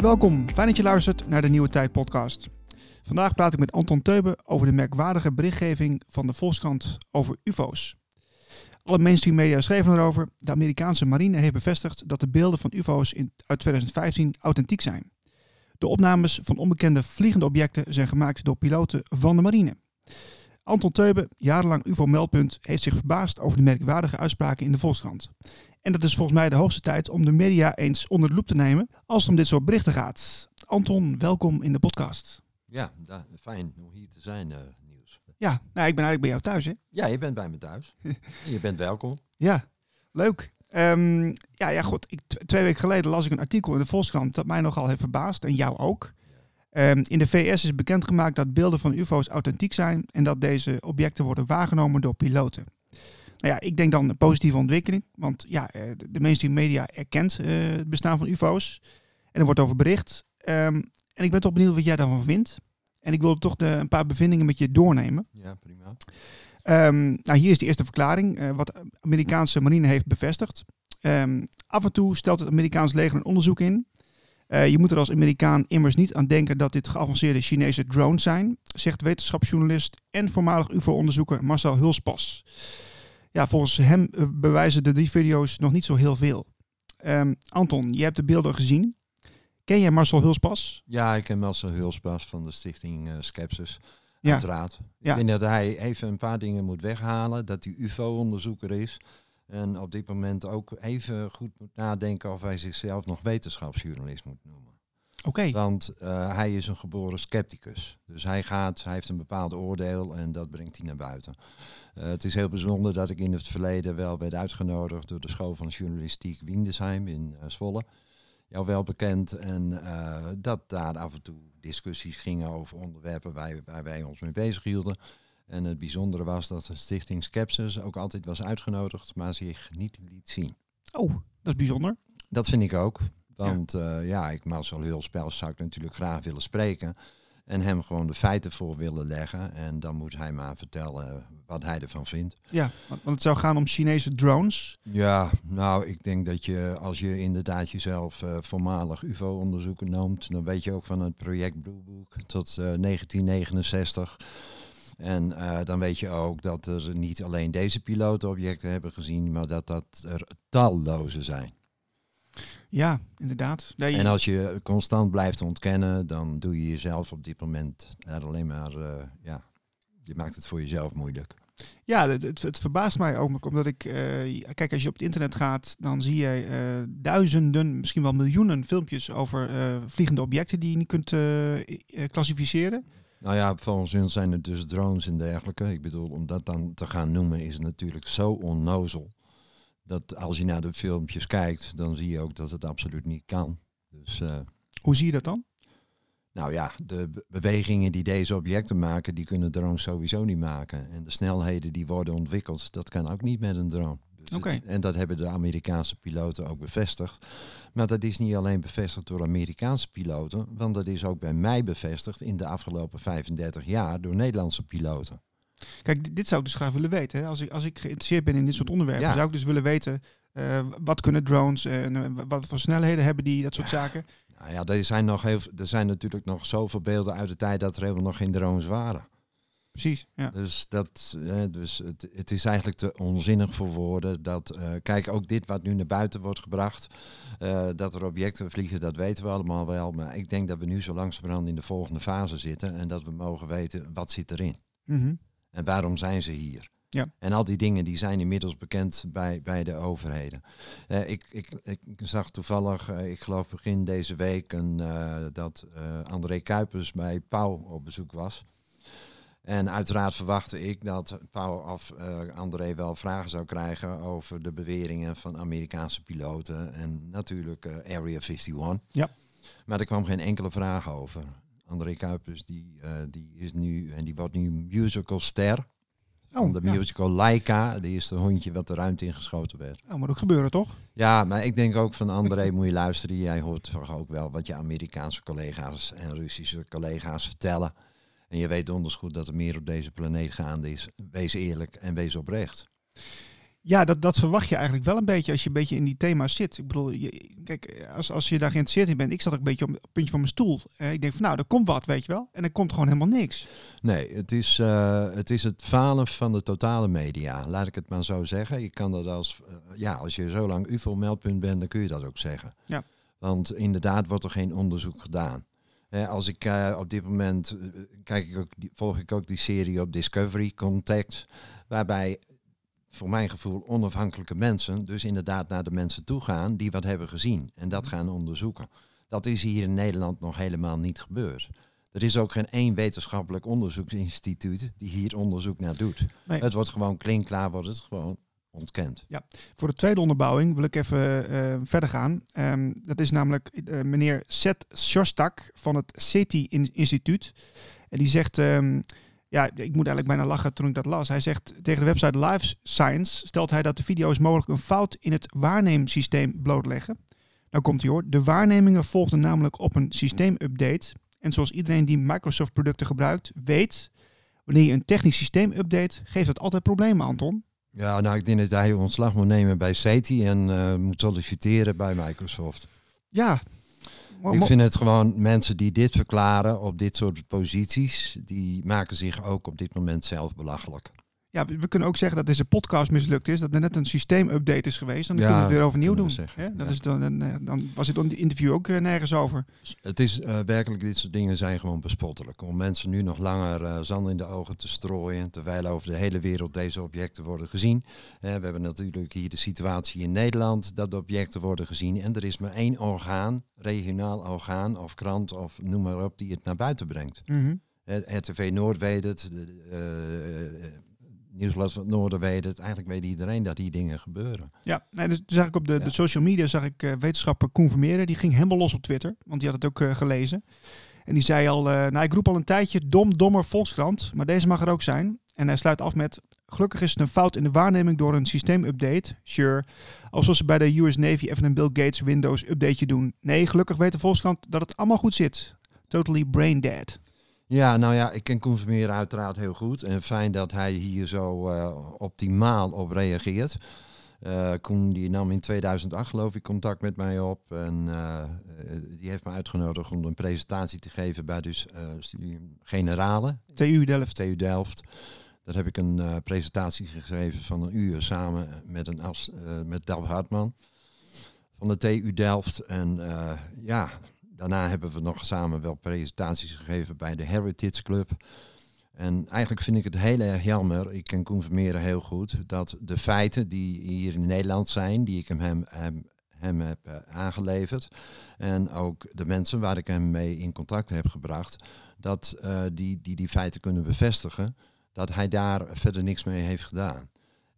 welkom. Fijn dat je luistert naar de Nieuwe Tijd podcast. Vandaag praat ik met Anton Teube over de merkwaardige berichtgeving van de Volkskrant over UFO's. Alle mainstream media schreven erover. De Amerikaanse marine heeft bevestigd dat de beelden van UFO's in, uit 2015 authentiek zijn. De opnames van onbekende vliegende objecten zijn gemaakt door piloten van de marine. Anton Teube, jarenlang UFO-meldpunt, heeft zich verbaasd over de merkwaardige uitspraken in de Volkskrant. En dat is volgens mij de hoogste tijd om de media eens onder de loep te nemen als het om dit soort berichten gaat. Anton, welkom in de podcast. Ja, da, fijn om hier te zijn, uh, Niels. Ja, nou, ik ben eigenlijk bij jou thuis, hè? Ja, je bent bij me thuis. je bent welkom. Ja, leuk. Um, ja, ja, goed. Ik, twee weken geleden las ik een artikel in de Volkskrant dat mij nogal heeft verbaasd en jou ook. Um, in de VS is bekendgemaakt dat beelden van UFO's authentiek zijn en dat deze objecten worden waargenomen door piloten. Nou ja, ik denk dan een positieve ontwikkeling, want ja, eh, de mainstream media erkent uh, het bestaan van UFO's en er wordt over bericht. Um, en ik ben toch benieuwd wat jij daarvan vindt. En ik wil toch de, een paar bevindingen met je doornemen. Ja, prima. Um, nou, hier is de eerste verklaring, uh, wat de Amerikaanse marine heeft bevestigd. Um, af en toe stelt het Amerikaans leger een onderzoek in. Uh, je moet er als Amerikaan immers niet aan denken dat dit geavanceerde Chinese drones zijn, zegt wetenschapsjournalist en voormalig UFO-onderzoeker Marcel Hulspas. Ja, volgens hem uh, bewijzen de drie video's nog niet zo heel veel. Um, Anton, je hebt de beelden gezien. Ken jij Marcel Hulspas? Ja, ik ken Marcel Hulspas van de stichting uh, Skepsis. Ja. Uiteraard. Ja. Ik denk dat hij even een paar dingen moet weghalen. Dat hij UFO-onderzoeker is. En op dit moment ook even goed moet nadenken of hij zichzelf nog wetenschapsjournalist moet noemen. Oké. Okay. Want uh, hij is een geboren scepticus. Dus hij gaat, hij heeft een bepaald oordeel en dat brengt hij naar buiten. Uh, het is heel bijzonder dat ik in het verleden wel werd uitgenodigd door de school van journalistiek Windesheim in uh, Zwolle jou wel bekend. En dat daar af en toe discussies gingen over onderwerpen waar, waar wij ons mee bezig hielden. En het bijzondere was dat de stichting Skepsis ook altijd was uitgenodigd, maar zich niet liet zien. Oh, dat is bijzonder. Dat vind ik ook. Want ja, uh, ja ik Marcel Hulspels zou ik natuurlijk graag willen spreken. En hem gewoon de feiten voor willen leggen. En dan moet hij maar vertellen wat hij ervan vindt. Ja, want het zou gaan om Chinese drones. Ja, nou, ik denk dat je als je inderdaad jezelf uh, voormalig UFO-onderzoeker noemt, dan weet je ook van het project Blue Book tot uh, 1969. En uh, dan weet je ook dat er niet alleen deze pilotenobjecten hebben gezien, maar dat dat er talloze zijn. Ja, inderdaad. Nee, en als je constant blijft ontkennen, dan doe je jezelf op dit moment er alleen maar, uh, ja, je maakt het voor jezelf moeilijk. Ja, het, het, verbaast mij ook, omdat ik, uh, kijk, als je op het internet gaat, dan zie je uh, duizenden, misschien wel miljoenen filmpjes over vliegende objecten die je niet kunt klassificeren. Nou ja, volgens ons zijn het dus drones en dergelijke. Ik bedoel, om dat dan te gaan noemen is natuurlijk zo onnozel dat als je naar de filmpjes kijkt, dan zie je ook dat het absoluut niet kan. Dus, uh, Hoe zie je dat dan? Nou ja, de bewegingen die deze objecten maken, die kunnen drones sowieso niet maken. En de snelheden die worden ontwikkeld, dat kan ook niet met een drone. Dus okay. het, en dat hebben de Amerikaanse piloten ook bevestigd. Maar dat is niet alleen bevestigd door Amerikaanse piloten, want dat is ook bij mij bevestigd in de afgelopen 35 jaar door Nederlandse piloten. Kijk, dit zou ik dus graag willen weten. Hè. Als, ik, als ik geïnteresseerd ben in dit soort onderwerpen, ja. zou ik dus willen weten uh, wat kunnen drones en uh, wat voor snelheden hebben die, dat soort ja. zaken. Nou ja, er zijn, nog heel, er zijn natuurlijk nog zoveel beelden uit de tijd dat er helemaal nog geen drones waren. Precies, ja. Dus, dat, eh, dus het, het is eigenlijk te onzinnig voor woorden. Dat, uh, kijk, ook dit wat nu naar buiten wordt gebracht, uh, dat er objecten vliegen, dat weten we allemaal wel. Maar ik denk dat we nu zo langzamerhand in de volgende fase zitten en dat we mogen weten wat zit erin. Mm -hmm. En waarom zijn ze hier? Ja. En al die dingen die zijn inmiddels bekend bij, bij de overheden. Uh, ik, ik, ik zag toevallig, uh, ik geloof begin deze week, een, uh, dat André Kuipers bij Pauw op bezoek was. En uiteraard verwachtte ik dat Pauw of André wel vragen zou krijgen over de beweringen van Amerikaanse piloten en natuurlijk Area 51. Ja. Maar er kwam geen enkele vraag over. André Kuipers, die, uh, die is nu, en die wordt nu musicalster. Oh, de musical ja. Laika, die is de hondje wat de ruimte ingeschoten werd. Oh, moet ook gebeuren, toch? Ja, maar ik denk ook van André moet je luisteren. Jij hoort toch ook wel wat je Amerikaanse collega's en Russische collega's vertellen. En je weet donders goed dat er meer op deze planeet gaande is. Wees eerlijk en wees oprecht. Ja, dat, dat verwacht je eigenlijk wel een beetje als je een beetje in die thema's zit. Ik bedoel, je, kijk, als, als je daar geïnteresseerd in bent, ik zat ook een beetje op het puntje van mijn stoel. Eh, ik denk van nou, er komt wat, weet je wel. En er komt gewoon helemaal niks. Nee, het is, uh, het is het falen van de totale media. Laat ik het maar zo zeggen. Je kan dat als, uh, ja, als je zo lang UFO-meldpunt bent, dan kun je dat ook zeggen. Ja. Want inderdaad wordt er geen onderzoek gedaan. als ik uh, op dit moment kijk ik ook, volg ik ook die serie op Discovery Contact, waarbij voor mijn gevoel onafhankelijke mensen dus inderdaad naar de mensen toe gaan die wat hebben gezien en dat gaan onderzoeken. Dat is hier in Nederland nog helemaal niet gebeurd. Er is ook geen één wetenschappelijk onderzoeksinstituut die hier onderzoek naar doet. Nee. Het wordt gewoon klinkklaar, wordt het gewoon ontkend. Ja, voor de tweede onderbouwing wil ik even uh, verder gaan. Um, dat is namelijk uh, meneer Seth Shostak van het SETI-instituut. En die zegt... Um, ja, ik moet eigenlijk bijna lachen toen ik dat las. Hij zegt tegen de website Live Science stelt hij dat de video's mogelijk een fout in het waarneemsysteem blootleggen. Nou komt hij hoor. De waarnemingen volgden namelijk op een systeemupdate. En zoals iedereen die Microsoft producten gebruikt weet, wanneer je een technisch systeem update, geeft dat altijd problemen, Anton. Ja, nou ik denk dat hij ontslag moet nemen bij SETI en uh, moet solliciteren bij Microsoft. Ja, ik vind het gewoon mensen die dit verklaren op dit soort posities, die maken zich ook op dit moment zelf belachelijk. Ja, we kunnen ook zeggen dat deze podcast mislukt is, dat er net een systeemupdate is geweest. Dan Ja, kunnen we het weer overnieuw doen. zeggen? Dat ja. is dan, dan, eh, dan was het in het interview ook eh, nergens over. Het is eh, werkelijk, dit soort dingen zijn gewoon bespottelijk. Om mensen nu nog langer zand in de ogen te strooien, terwijl over de hele wereld deze objecten worden gezien. We hebben natuurlijk hier de situatie in Nederland dat de objecten worden gezien. En er is maar één orgaan, regionaal orgaan of krant of noem maar op, die het naar buiten brengt. Mhm. Eh, RTV Noord weet het, de, Nieuwsblad van het Noorden weet het. Eigenlijk weet iedereen dat die dingen gebeuren. Ja, nee, dus zag ik op de, Ja. de social media zag ik eh, wetenschapper Koen. Die ging helemaal los op Twitter, want die had het ook eh, gelezen. En die zei al, eh, nou ik roep al een tijdje dom, dommer Volkskrant, maar deze mag er ook zijn. En hij sluit af met, gelukkig is het een fout in de waarneming door een systeemupdate. Sure. Alsof ze bij de US Navy even een Bill Gates Windows updateje doen. Nee, gelukkig weet de Volkskrant dat het allemaal goed zit. Totally brain dead. Ja, nou ja, ik ken Koen Vermeer uiteraard heel goed. En fijn dat hij hier zo eh, optimaal op reageert. Eh, Koen die nam in 2008 geloof ik contact met mij op. En eh, die heeft me uitgenodigd om een presentatie te geven bij dus Studium Generale, TU Delft. TU Delft. Daar heb ik een presentatie gegeven van een uur samen met, een as, met Delf Hartman van de TU Delft. En ja, daarna hebben we nog samen wel presentaties gegeven bij de Heritage Club. En eigenlijk vind ik het heel erg jammer, ik ken Koen Vermeeren heel goed, dat de feiten die hier in Nederland zijn, die ik hem, hem, hem, hem heb eh, aangeleverd, en ook de mensen waar ik hem mee in contact heb gebracht, dat eh, die, die die feiten kunnen bevestigen, dat hij daar verder niks mee heeft gedaan.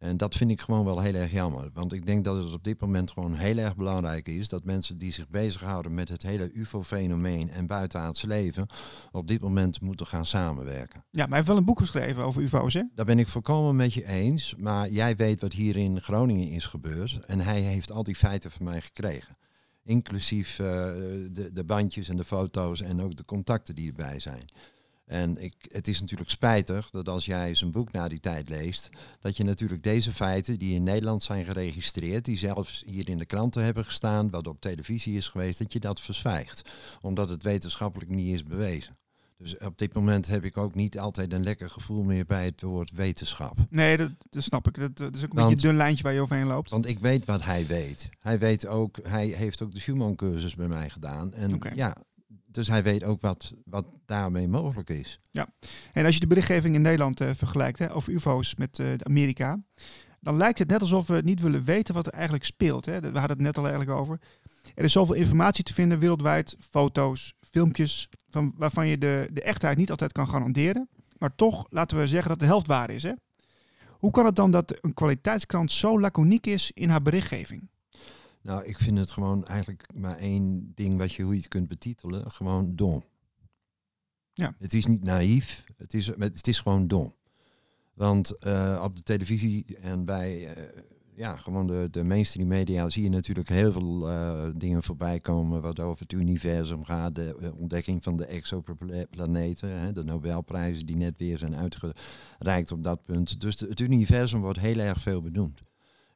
En dat vind ik gewoon wel heel erg jammer. Want ik denk dat het op dit moment gewoon heel erg belangrijk is dat mensen die zich bezighouden met het hele UFO-fenomeen en buitenaards leven, op dit moment moeten gaan samenwerken. Ja, maar hij heeft wel een boek geschreven over UFO's, hè? Daar ben ik volkomen met je eens. Maar jij weet wat hier in Groningen is gebeurd. En hij heeft al die feiten van mij gekregen. Inclusief eh, de, de bandjes en de foto's en ook de contacten die erbij zijn. En ik, het is natuurlijk spijtig dat als jij zijn boek na die tijd leest, dat je natuurlijk deze feiten die in Nederland zijn geregistreerd, die zelfs hier in de kranten hebben gestaan, wat op televisie is geweest, dat je dat verzwijgt. Omdat het wetenschappelijk niet is bewezen. Dus op dit moment heb ik ook niet altijd een lekker gevoel meer bij het woord wetenschap. Nee, dat, dat snap ik. Dat, dat is ook een Want- beetje een dun lijntje waar je overheen loopt. Want ik weet wat hij weet. Hij weet ook, hij heeft ook de Schumann cursus bij mij gedaan. En ja, dus hij weet ook wat, wat daarmee mogelijk is. En als je de berichtgeving in Nederland eh, vergelijkt hè, over UFO's met eh, Amerika, dan lijkt het net alsof we niet willen weten wat er eigenlijk speelt. Hè. We hadden het net al eigenlijk over. Er is zoveel informatie te vinden wereldwijd, foto's, filmpjes, van, waarvan je de, de echtheid niet altijd kan garanderen. Maar toch, laten we zeggen dat de helft waar is. Hè. Hoe kan het dan dat een kwaliteitskrant zo laconiek is in haar berichtgeving? Nou, ik vind het gewoon eigenlijk maar één ding wat je, hoe je het kunt betitelen, gewoon dom. Ja. Het is niet naïef, het is, het is gewoon dom. Want eh, op de televisie en bij eh, ja, gewoon de, de mainstream media zie je natuurlijk heel veel eh, dingen voorbij komen wat over het universum gaat. De ontdekking van de exoplaneten, hè, de Nobelprijzen die net weer zijn uitgereikt op dat punt. Dus de- het universum wordt heel erg veel benoemd.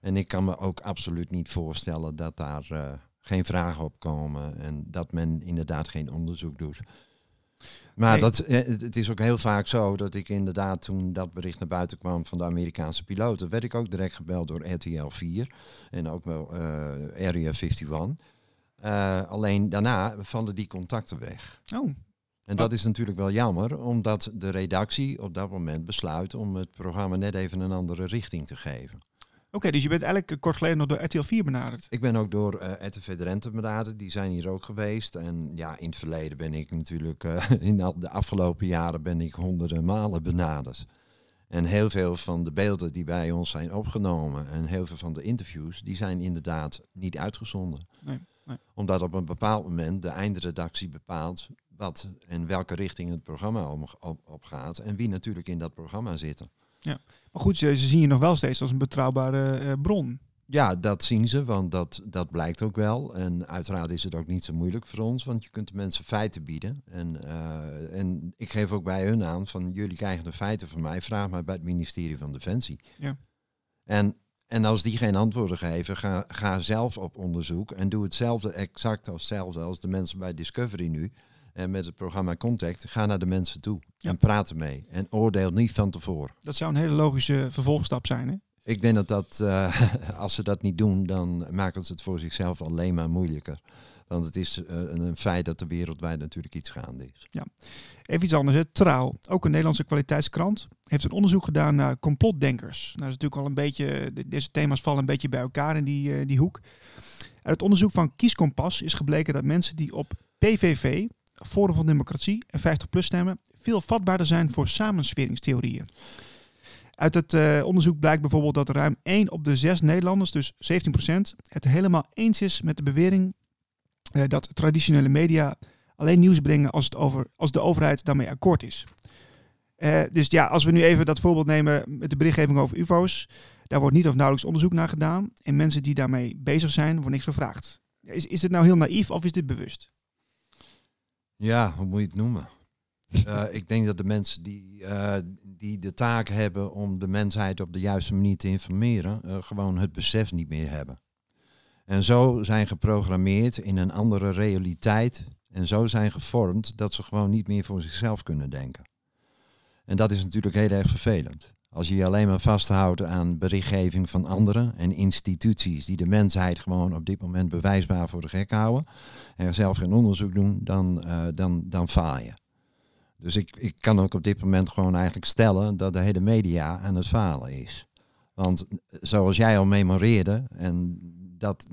En ik kan me ook absoluut niet voorstellen dat daar uh, geen vragen op komen en dat men inderdaad geen onderzoek doet. Maar dat, het is ook heel vaak zo dat ik inderdaad toen dat bericht naar buiten kwam van de Amerikaanse piloten, werd ik ook direct gebeld door RTL 4 en ook wel uh, Area 51. Uh, alleen daarna vallen die contacten weg. Oh. En dat is natuurlijk wel jammer, omdat de redactie op dat moment besluit om het programma net even een andere richting te geven. Oké, dus je bent eigenlijk kort geleden nog door RTL 4 benaderd? Ik ben ook door uh, RTV Drenthe benaderd. Die zijn hier ook geweest. En ja, in het verleden ben ik natuurlijk, uh, in de afgelopen jaren ben ik honderden malen benaderd. En heel veel van de beelden die bij ons zijn opgenomen en heel veel van de interviews, die zijn inderdaad niet uitgezonden. Nee, nee. Omdat op een bepaald moment de eindredactie bepaalt wat en welke richting het programma op, op, op gaat en wie natuurlijk in dat programma zitten. Ja, maar goed, ze, ze zien je nog wel steeds als een betrouwbare uh, bron. Ja, dat zien ze, want dat, dat blijkt ook wel. En uiteraard is het ook niet zo moeilijk voor ons, want je kunt de mensen feiten bieden. En, uh, en ik geef ook bij hun aan van jullie krijgen de feiten van mij, vraag maar bij het ministerie van Defensie. Ja. En, en als die geen antwoorden geven, ga, ga zelf op onderzoek en doe hetzelfde, exact als hetzelfde als de mensen bij Discovery nu. En met het programma Contact, ga naar de mensen toe en praat ermee. En oordeel niet van tevoren. Dat zou een hele logische vervolgstap zijn, hè? Ik denk dat, dat uh, als ze dat niet doen, dan maken ze het voor zichzelf alleen maar moeilijker. Want het is uh, een feit dat er wereldwijd natuurlijk iets gaande is. Ja. Even iets anders. Hè. Trouw, ook een Nederlandse kwaliteitskrant, heeft een onderzoek gedaan naar complotdenkers. Nou, dat is natuurlijk al een beetje, deze thema's vallen een beetje bij elkaar in die, uh, die hoek. Uit het onderzoek van Kieskompas is gebleken dat mensen die op PVV, Forum van Democratie en 50PLUS stemmen veel vatbaarder zijn voor samensweringstheorieën. Uit het uh, onderzoek blijkt bijvoorbeeld dat ruim 1 op de 6 Nederlanders, dus 17%, het helemaal eens is met de bewering uh, dat traditionele media alleen nieuws brengen als, het over, als de overheid daarmee akkoord is. Uh, dus ja, als we nu even dat voorbeeld nemen met de berichtgeving over UFO's, daar wordt niet of nauwelijks onderzoek naar gedaan. En mensen die daarmee bezig zijn, wordt niks gevraagd. Is, is dit nou heel naïef of is dit bewust? Ja, hoe moet je het noemen? uh, ik denk dat de mensen die, uh, die de taak hebben om de mensheid op de juiste manier te informeren, uh, gewoon het besef niet meer hebben. En zo zijn geprogrammeerd in een andere realiteit en zo zijn gevormd dat ze gewoon niet meer voor zichzelf kunnen denken. En dat is natuurlijk heel erg vervelend. Als je je alleen maar vasthoudt aan berichtgeving van anderen en instituties die de mensheid gewoon op dit moment bewijsbaar voor de gek houden en zelf geen onderzoek doen, dan, uh, dan, dan faal je. Dus ik, ik kan ook op dit moment gewoon eigenlijk stellen dat de hele media aan het falen is. Want zoals jij al memoreerde, en dat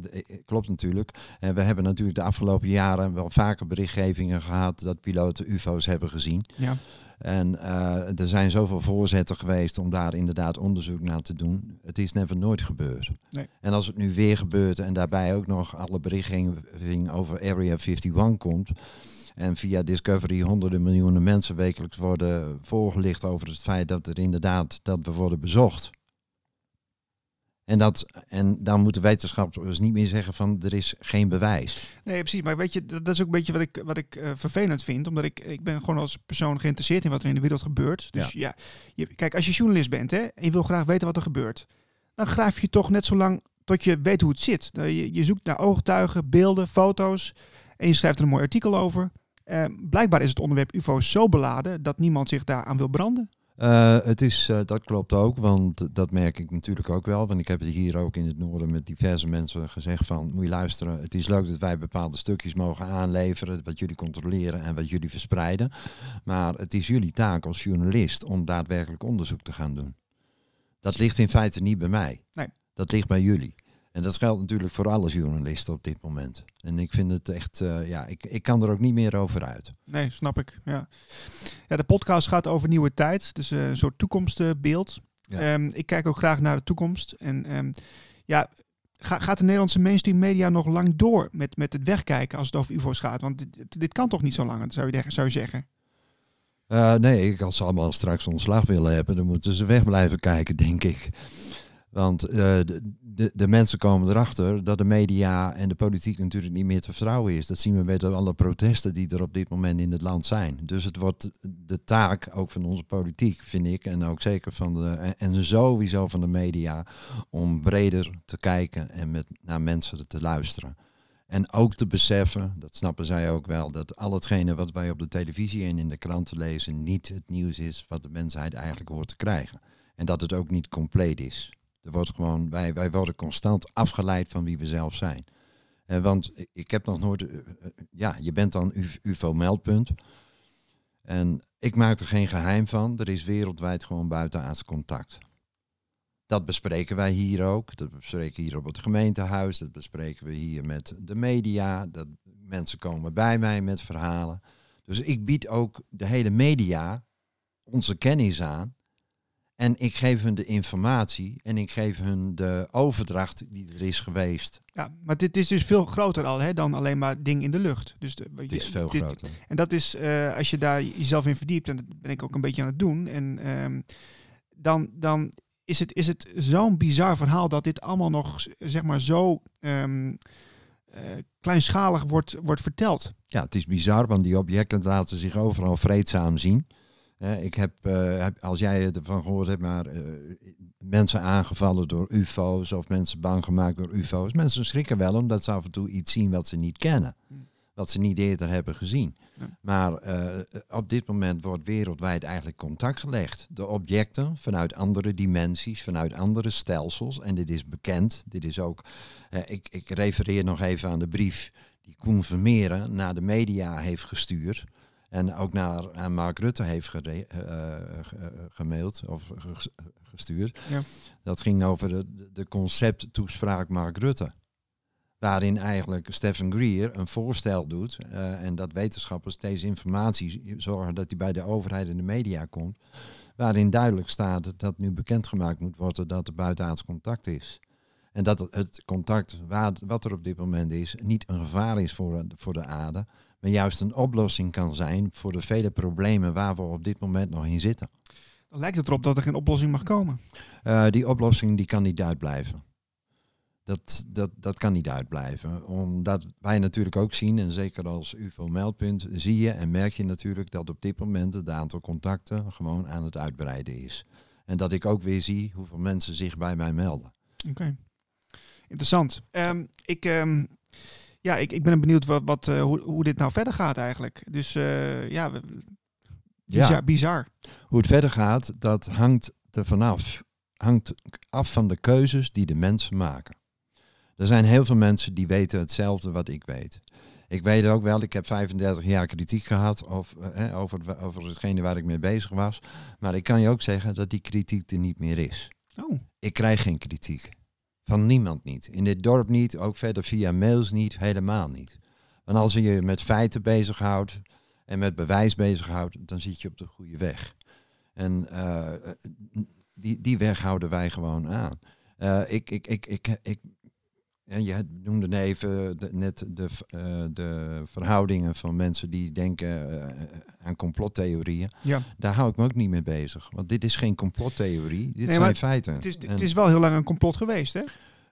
klopt natuurlijk. En we hebben natuurlijk de afgelopen jaren wel vaker berichtgevingen gehad dat piloten UFO's hebben gezien. Ja. En uh, er zijn zoveel voorzetten geweest om daar inderdaad onderzoek naar te doen. Het is never nooit gebeurd. Nee. En als het nu weer gebeurt en daarbij ook nog alle berichtgeving over Area 51 komt. En via Discovery honderden miljoenen mensen wekelijks worden voorgelicht over het feit dat er inderdaad dat we worden bezocht. En, dat, en dan moeten wetenschappers niet meer zeggen van er is geen bewijs. Nee, precies. Maar weet je, dat is ook een beetje wat ik, wat ik uh, vervelend vind. Omdat ik, ik ben gewoon als persoon geïnteresseerd in wat er in de wereld gebeurt. Dus ja, ja je, kijk, als je journalist bent hè, en je wil graag weten wat er gebeurt. Dan graaf je toch net zo lang tot je weet hoe het zit. Je, je zoekt naar oogtuigen, beelden, foto's. En je schrijft er een mooi artikel over. Uh, blijkbaar is het onderwerp UFO's zo beladen dat niemand zich daaraan wil branden. Uh, het is, uh, dat klopt ook, want dat merk ik natuurlijk ook wel. Want ik heb het hier ook in het noorden met diverse mensen gezegd van... moet je luisteren, het is leuk dat wij bepaalde stukjes mogen aanleveren... wat jullie controleren en wat jullie verspreiden. Maar het is jullie taak als journalist om daadwerkelijk onderzoek te gaan doen. Dat ligt in feite niet bij mij. Nee. Dat ligt bij jullie. En dat geldt natuurlijk voor alle journalisten op dit moment. En ik vind het echt, uh, ja, ik, ik kan er ook niet meer over uit. Nee, snap ik. Ja, ja de podcast gaat over nieuwe tijd, dus uh, een soort toekomstbeeld. Ja. Um, ik kijk ook graag naar de toekomst. En um, ja, ga, gaat de Nederlandse mainstream media nog lang door met, met het wegkijken als het over UFO's gaat? Want dit, dit kan toch niet zo lang, zou je, zou je zeggen? Uh, nee, als ze allemaal straks ontslag willen hebben, dan moeten ze weg blijven kijken, denk ik. Want uh, de, de mensen komen erachter dat de media en de politiek natuurlijk niet meer te vertrouwen is. Dat zien we bij alle protesten die er op dit moment in het land zijn. Dus het wordt de taak ook van onze politiek, vind ik, en ook zeker van de, en sowieso van de media, om breder te kijken en met, naar mensen te luisteren. En ook te beseffen, dat snappen zij ook wel, dat al hetgene wat wij op de televisie en in de kranten lezen niet het nieuws is wat de mensheid eigenlijk hoort te krijgen. En dat het ook niet compleet is. Er wordt gewoon, wij, wij worden constant afgeleid van wie we zelf zijn. Uh, want ik heb nog nooit, uh, ja, je bent dan UFO-meldpunt. En ik maak er geen geheim van. Er is wereldwijd gewoon buitenaards contact. Dat bespreken wij hier ook. Dat bespreken we hier op het gemeentehuis. Dat bespreken we hier met de media. Dat mensen komen bij mij met verhalen. Dus ik bied ook de hele media onze kennis aan. En ik geef hun de informatie en ik geef hun de overdracht die er is geweest. Ja, maar dit is dus veel groter al hè, dan alleen maar ding in de lucht. Dus de, het is veel groter. En dat is, uh, als je daar jezelf in verdiept, en dat ben ik ook een beetje aan het doen, en um, dan, dan is het, is het zo'n bizar verhaal dat dit allemaal nog zeg maar zo um, uh, kleinschalig wordt, wordt verteld. Ja, het is bizar, want die objecten laten zich overal vreedzaam zien. Ik heb, uh, heb, als jij ervan gehoord hebt, maar uh, mensen aangevallen door UFO's of mensen bang gemaakt door UFO's. Mensen schrikken wel omdat ze af en toe iets zien wat ze niet kennen. Hmm wat ze niet eerder hebben gezien. Maar uh, op dit moment wordt wereldwijd eigenlijk contact gelegd. De objecten vanuit andere dimensies, vanuit andere stelsels. En dit is bekend. Dit is ook, uh, ik, ik refereer nog even aan de brief die Koen Vermeeren naar de media heeft gestuurd. En ook naar aan Mark Rutte heeft gere, uh, gemaild of gestuurd. Ja. Dat ging over de, de concepttoespraak Mark Rutte waarin eigenlijk Stephen Greer een voorstel doet uh, en dat wetenschappers deze informatie zorgen dat die bij de overheid en de media komt, waarin duidelijk staat dat nu bekendgemaakt moet worden dat er buitenaards contact is. En dat het contact wat er op dit moment is niet een gevaar is voor, voor de aarde, maar juist een oplossing kan zijn voor de vele problemen waar we op dit moment nog in zitten. Dan lijkt het erop dat er geen oplossing mag komen. Uh, die oplossing die kan niet uitblijven. Dat, dat, dat kan niet uitblijven. Omdat wij natuurlijk ook zien, en zeker als UFO-meldpunt, zie je en merk je natuurlijk dat op dit moment het aantal contacten gewoon aan het uitbreiden is. En dat ik ook weer zie hoeveel mensen zich bij mij melden. Oké, interessant. Um, ik, um, ja, ik, ik ben benieuwd wat, wat, uh, hoe, hoe dit nou verder gaat eigenlijk. Dus uh, ja, bizar, ja, bizar. Hoe het verder gaat, dat hangt er vanaf. Hangt af van de keuzes die de mensen maken. Er zijn heel veel mensen die weten hetzelfde wat ik weet. Ik weet ook wel, ik heb 35 jaar kritiek gehad over, eh, over, over hetgene waar ik mee bezig was. Maar ik kan je ook zeggen dat die kritiek er niet meer is. Oh. Ik krijg geen kritiek. Van niemand niet. In dit dorp niet, ook verder via mails niet, helemaal niet. Want als je je met feiten bezighoudt en met bewijs bezighoudt, dan zit je op de goede weg. En uh, die, die weg houden wij gewoon aan. Uh, ik, ik, ik, ik, ik, en je noemde even de, net de, uh, de verhoudingen van mensen die denken uh, aan complottheorieën. Ja. Daar hou ik me ook niet mee bezig. Want dit is geen complottheorie, dit nee, zijn feiten. Het is, het is wel heel lang een complot geweest, hè?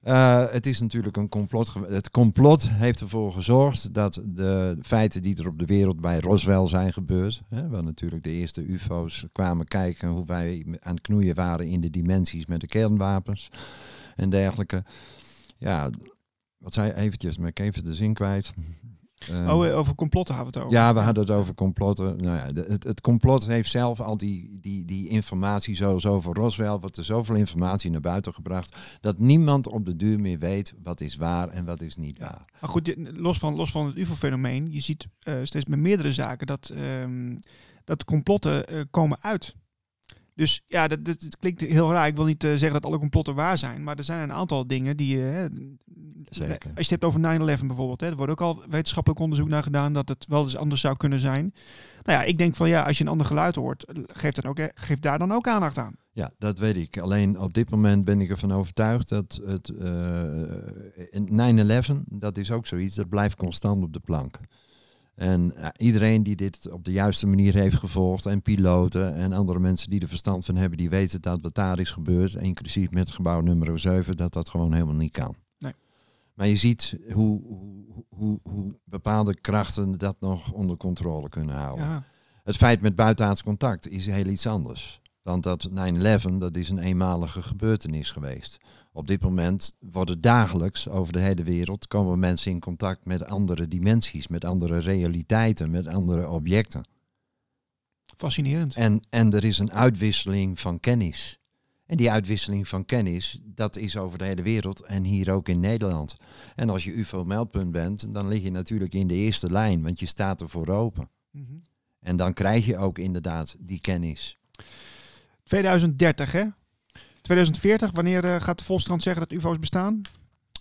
Uh, het is natuurlijk een complot. Het complot heeft ervoor gezorgd dat de feiten die er op de wereld bij Roswell zijn gebeurd, hè, waar natuurlijk de eerste UFO's kwamen kijken hoe wij aan het knoeien waren in de dimensies met de kernwapens en dergelijke ja, wat zei je eventjes, maar ik even de zin kwijt. Oh, eh, over complotten hadden we het over. Ja, we hadden het over complotten. Nou ja, het, het, complot heeft zelf al die, die, die informatie zoals over Roswell, wat er zoveel informatie naar buiten gebracht, dat niemand op de duur meer weet wat is waar en wat is niet waar. Maar goed, los van, los van het UFO-fenomeen, je ziet uh, steeds met meerdere zaken dat, um, dat complotten uh, komen uit. Dus ja, dat, dat, klinkt heel raar. Ik wil niet uh, zeggen dat alle complotten waar zijn, maar er zijn een aantal dingen die. Uh, Zeker. Als je het hebt over 9-11 bijvoorbeeld, hè, er wordt ook al wetenschappelijk onderzoek naar gedaan dat het wel eens anders zou kunnen zijn. Nou ja, ik denk van ja, als je een ander geluid hoort, geef, dan ook, geef daar dan ook aandacht aan. Ja, dat weet ik. Alleen op dit moment ben ik ervan overtuigd dat het uh, eh, 9-11, dat is ook zoiets, dat blijft constant op de plank. En uh, iedereen die dit op de juiste manier heeft gevolgd, en piloten en andere mensen die er verstand van hebben, die weten dat wat daar is gebeurd, inclusief met gebouw nummer 7, dat dat gewoon helemaal niet kan. Nee. Maar je ziet hoe, hoe, hoe, hoe bepaalde krachten dat nog onder controle kunnen houden. Ja. Het feit met buitenaards contact is heel iets anders. Want dat 9-11, dat is een eenmalige gebeurtenis geweest. Op dit moment worden dagelijks over de hele wereld komen mensen in contact met andere dimensies, met andere realiteiten, met andere objecten. Fascinerend. En, en er is een uitwisseling van kennis. En die uitwisseling van kennis, dat is over de hele wereld en hier ook in Nederland. En als je UFO-meldpunt bent, dan lig je natuurlijk in de eerste lijn, want je staat ervoor open. Mhm. En dan krijg je ook inderdaad die kennis. 2030, hè? 2040, wanneer uh, gaat de Volkskrant zeggen dat UFO's bestaan?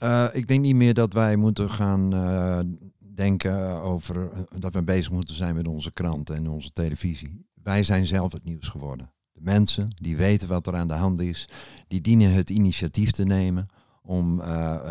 Uh, ik denk niet meer dat wij moeten gaan uh, denken over dat we bezig moeten zijn met onze kranten en onze televisie. Wij zijn zelf het nieuws geworden. De mensen die weten wat er aan de hand is, die dienen het initiatief te nemen om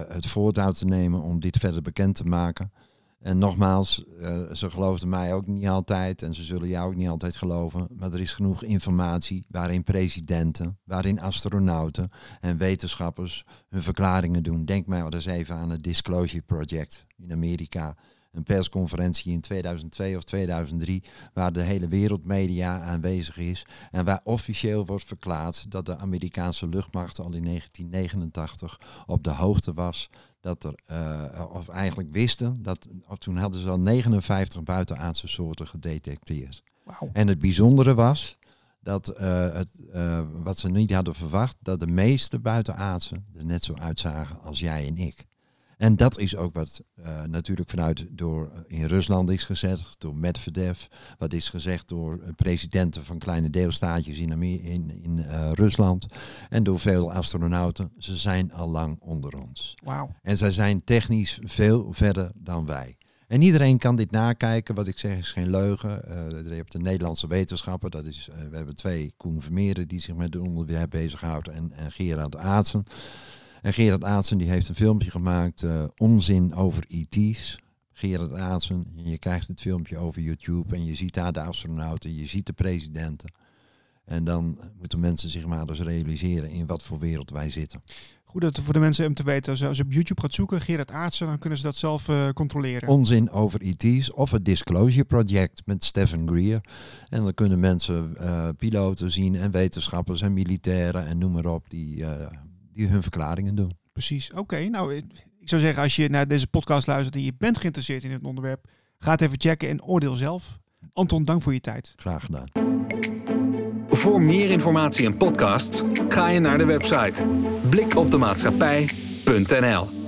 het voortouw te nemen om dit verder bekend te maken. En nogmaals, uh, ze geloofden mij ook niet altijd en ze zullen jou ook niet altijd geloven. Maar er is genoeg informatie waarin presidenten, waarin astronauten en wetenschappers hun verklaringen doen. Denk maar eens even aan het Disclosure Project in Amerika. Een persconferentie in 2002 of 2003 waar de hele wereldmedia aanwezig is. En waar officieel wordt verklaard dat de Amerikaanse luchtmacht al in 1989 op de hoogte was dat er, uh, of eigenlijk wisten, dat, of toen hadden ze al 59 buitenaardse soorten gedetecteerd. Wow. En het bijzondere was dat uh, het, uh, wat ze niet hadden verwacht, dat de meeste buitenaardse er net zo uitzagen als jij en ik. En dat is ook wat uh, natuurlijk vanuit door in Rusland is gezegd, door Medvedev, wat is gezegd door presidenten van kleine deelstaatjes in, Amer in, in uh, Rusland en door veel astronauten. Ze zijn al lang onder ons. Wow. En zij zijn technisch veel verder dan wij. En iedereen kan dit nakijken. Wat ik zeg is geen leugen. Uh, je hebt de Nederlandse wetenschapper. Dat is, we hebben twee Koen Vermeeren die zich met het onderwerp bezighoudt. En, en Gerard Aatsen. En Gerard Aatsen die heeft een filmpje gemaakt, uh, Onzin over ET's. Gerard Aatsen, je krijgt het filmpje over YouTube en je ziet daar de astronauten, je ziet de presidenten. En dan moeten mensen zich maar eens realiseren in wat voor wereld wij zitten. Goed dat voor de mensen om te weten, als je op YouTube gaat zoeken, Gerard Aartsen, dan kunnen ze dat zelf uh, controleren. Onzin over ET's of het Disclosure Project met Stephen Greer. En dan kunnen mensen uh, piloten zien en wetenschappers en militairen en noem maar op die, uh, die hun verklaringen doen. Precies. Oké, okay, nou ik zou zeggen als je naar deze podcast luistert en je bent geïnteresseerd in het onderwerp, ga het even checken en oordeel zelf. Anton, dank voor je tijd. Graag gedaan. Voor meer informatie en podcasts ga je naar de website blikopdemaatschappij.nl